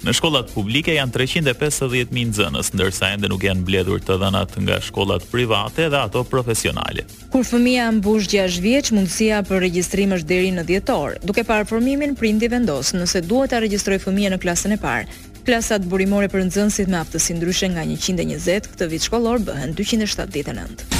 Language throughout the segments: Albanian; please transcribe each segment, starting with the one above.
Në shkollat publike janë treqind e pesëdhjetë mijë nxënës, ndërsa ende nuk janë mbledhur të dhënat nga shkollat private dhe ato profesionale. Kur fëmija mbush gjashtë vjeç, mundësia për regjistrim është deri në dhjetor. Duke parë formimin, prindi vendos nëse duhet ta regjistrojë fëmijën në klasën e parë. Klasat burimore për nxënësit me aftësi ndryshe nga njëqind e njëzet këtë vit shkollor bëhen dyqind e shtatëdhjetë e nëntë.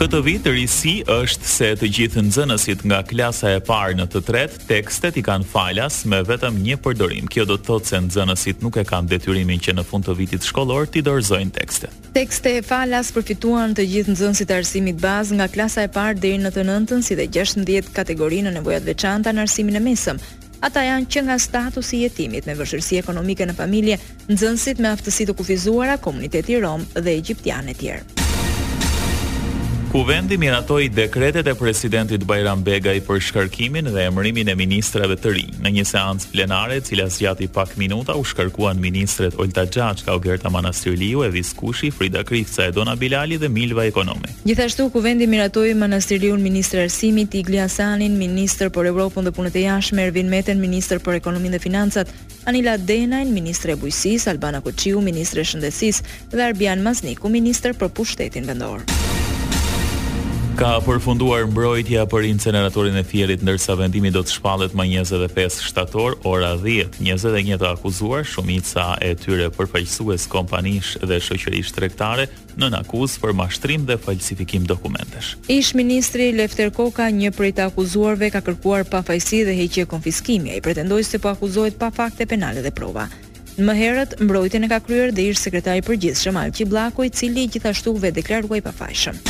Këtë vit risi është se të gjithë nxënësit nga klasa e parë në të tretë Tekstet i kanë falas me vetëm një përdorim. Kjo do të thotë se nxënësit nuk e kanë detyrimin që në fund të vitit shkollor t'i dorëzojnë tekstet. Tekste falas përfituan të gjithë nxënësit e arsimit bazë nga klasa e parë deri në të nëntën si dhe gjashtëmbëdhjetë kategori me nevoja të veçanta në arsimin e mesëm. Ata janë që nga statusi i jetimit me vështirësi ekonomike në familje Nxënësit me aftësi të kufizuara, komuniteti rom dhe egjiptian e tjerë. Kuvendi miratoi dekretet e presidentit Bajram Begaj për shkarkimin dhe emërimin e ministrave të rinj. Në një seancë plenare, e cila zgjati pak minuta, u shkarkuan ministret Olta Xhaçka, Ogerta Manastirliu, Evis Kushi, Frida Krifca, Edona Bilali dhe Milva Ekonomi. Gjithashtu, Kuvendi miratoi Manastirliun ministre e Arsimit, Igli Hasanin, ministër për Evropën dhe Punët e Jashtme, Ervin Meten, ministër për Ekonominë dhe Financat, Anila Denajn, ministre e Bujqësisë, Albana Koçiu, ministre e Shëndetësisë dhe Arbian Mazniku, ministër për Pushtetin Vendor. Ka përfunduar mbrojtja për inceneratorin e Fierit, ndërsa vendimi do të shpallet më njëzet e pesë shtator, ora dhjetë. Njëzet e një të akuzuar, shumica e tyre përfaqësues kompanish dhe shoqërish tregtare, nën akuzë për mashtrim dhe falsifikim dokumentesh. Ish-ministri Lefter Koka, një prej të akuzuarve, ka kërkuar pafajësi dhe heqje konfiskimi. Ai pretendoi se po akuzohet pa fakte penale dhe prova. Më herët, mbrojtjen e ka kryer dhe ish-sekretari i Përgjithshëm, Alqi Bllako, i cili gjithashtu u vetëdeklarua i pafajshëm.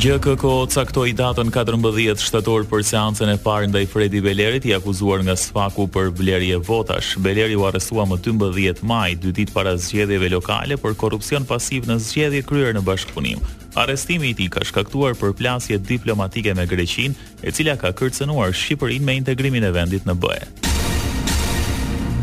GJKKO caktoi datën katërmbëdhjetë shtator për seancën e parë ndaj Fredi Belerit, i akuzuar nga SPAK-u për blerje votash. Beleri u arrestua më dymbëdhjetë maj, dy ditë para zgjedhjeve lokale për korrupsion pasiv në zgjedhje kryer në bashkëpunim. Arrestimi i tij ka shkaktuar përplasje diplomatike me Greqinë, e cila ka kërcënuar Shqipërinë me integrimin e vendit në BE.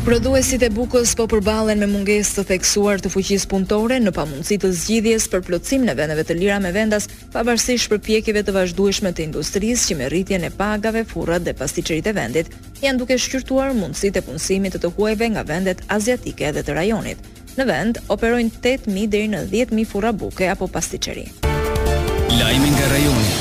Prodhuesit e bukës po përballen me mungesë të theksuar të fuqisë punëtore në pamundësi të zgjidhjes për plotësimin e vendeve të lira me vendas Pavarësisht përpjekjeve të vazhdueshme të industrisë që me rritjen e pagave, furrat dhe pastiçeritë e vendit, janë duke shqyrtuar mundësitë e punësimit të të huajve nga vendet aziatike dhe të rajonit, në vend operojnë tetë mijë deri në dhjetë mijë furra buke apo pastiçeri. Lajme nga rajoni.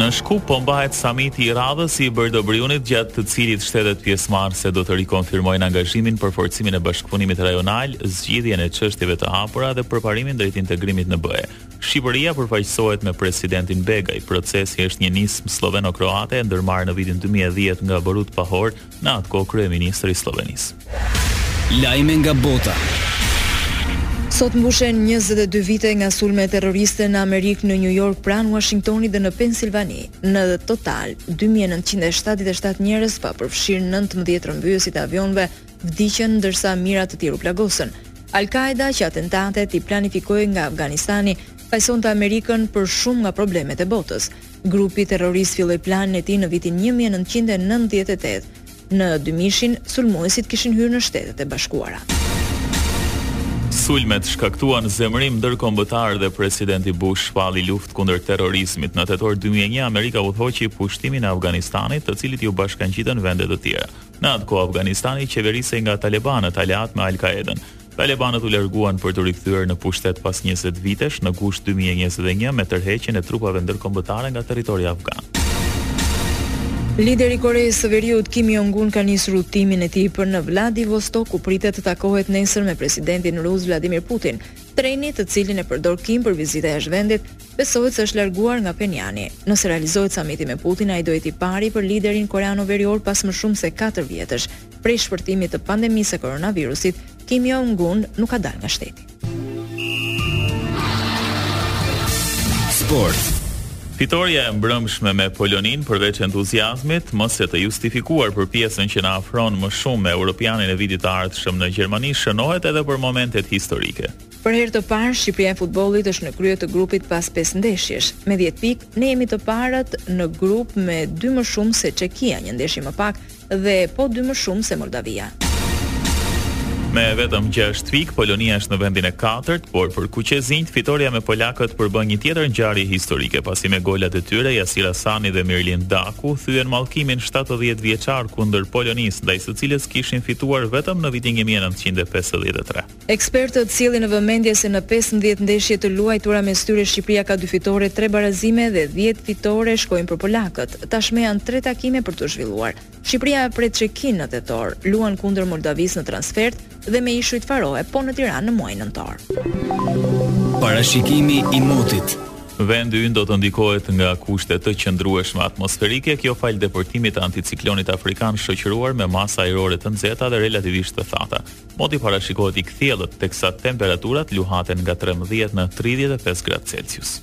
Në Shkup po mbahet samiti i radhës i Bërdo-Brijunit gjatë të cilit shtetet pjesëmarrëse do të rikonfirmojnë angazhimin për forcimin e bashkëpunimit rajonal, zgjidhjen e çështjeve të hapura dhe përparimin drejt integrimit në BE. Shqipëria përfaqësohet me presidentin Begaj, procesi është një nismë slloveno-kroate e ndërmarrë në vitin dy mijë e dhjetë nga Borut Pahor, Në atë kohë kryeministër i Sllovenisë. Lajme nga bota. Sot mbushen njëzet e dy vite nga sulmet terroriste në Amerikë në New York pranë Uashingtonit dhe në Pensilvani. Në total, dy mijë e nëntëqind e shtatëdhjetë e shtatë njerëz, pa përfshirë nëntëmbëdhjetë rrëmbyesit e avionëve, vdiqën ndërsa mijëra të tjerë u plagosën. Al-Qaeda, që atentatet i planifikoi nga Afganistani, fajësonte Amerikën për shumë nga problemet e botës. Grupi terrorist filloi planin e tij në vitin një mijë e nëntëqind e nëntëdhjetë e tetë. Në dymijëshin, sulmuesit kishin hyrë në Shtetet e Bashkuara. Sulmet shkaktuan zemërim ndërkombëtar dhe presidenti Bush shpalli luftë kundër terrorizmit. Në tetor dy mijë e një, Amerika udhëhoqi pushtimin e Afganistanit, të cilit iu bashkangjitën vende të tjera. Në atë kohë, Afganistani qeverisej nga talebanët, aleatë me Al-Kaedën. Talebanët u larguan për t'u rikthyer në pushtet pas njëzet vitesh në gusht dy mijë e njëzet e një me tërheqjen e trupave ndërkombëtare nga territori afgan. Lideri i Koresë së Veriut, Kim Jong-un ka nisur udhëtimin e tij për në Vladivostok, ku pritet të takohet nesër me presidentin rus Vladimir Putin. Treni, të cilin e përdor Kim për vizita jashtë vendit, Besohet se është larguar nga Phenjani. Nëse realizohet samiti me Putin, ai do jetë i pari për liderin koreano-verior pas më shumë se katër vjetësh. Prej shpërthimit të pandemisë së koronavirusit, Kim Jong-un nuk ka dalë nga shteti. Sport. Fitorja e mbrëmshme me Poloninë përveç entuziazmit, më se të justifikuar për pjesën që na afron më shumë me europianin e vitit të ardhshëm në Gjermani, shënohet edhe për momentet historike. Për herë të parë Shqipëria e futbollit është në krye të grupit pas pesë ndeshjesh. Me 10 pikë, ne jemi të parët në grup me dy më shumë se Çekia, një ndeshje më pak dhe po dy më shumë se Moldavia. Me vetëm 6 pikë, Polonia është në vendin e katërt, por për kuqezinjtë fitorja me polakët përbën një tjetër ngjarje historike, pasi me golat e tyre Jasir Asani dhe Mirlind Daku thyen mallkimin 70 vjeçar kundër Polonisë, ndaj së cilës kishin fituar vetëm në vitin 1953. Ekspertët sjellin në vëmendje se në pesëmbëdhjetë ndeshje të luajtura mes tyre Shqipëria ka dy fitore, tre barazime dhe dhjetë fitore shkojnë për polakët. Tashmë janë tre takime për t'u zhvilluar. Shqipëria pret Çekinë në tetor, luan kundër Moldavisë në transfertë dhe me Ishujt Faroe po në Tiranë në muajin nëntor. Parashikimi i motit. Vendi ynë do të ndikohet nga kushte të qëndrueshme atmosferike, kjo falë depërtimit të anticiklonit afrikan shoqëruar me masa ajrore të nxehta dhe relativisht të thata. Moti parashikohet i kthjellët, teksa temperaturat luhaten nga trembëdhjetë në tridhjetë e pesë gradë Celsius.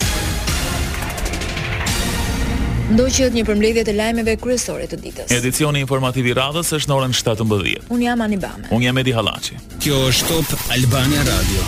Ndoqët një përmbledhje të lajmeve kryesore të ditës. Edicioni informativ i radhës është në orën 17. Unë jam Ani Bame. Unë jam Edi Hallaçi. Kjo është Top Albania Radio.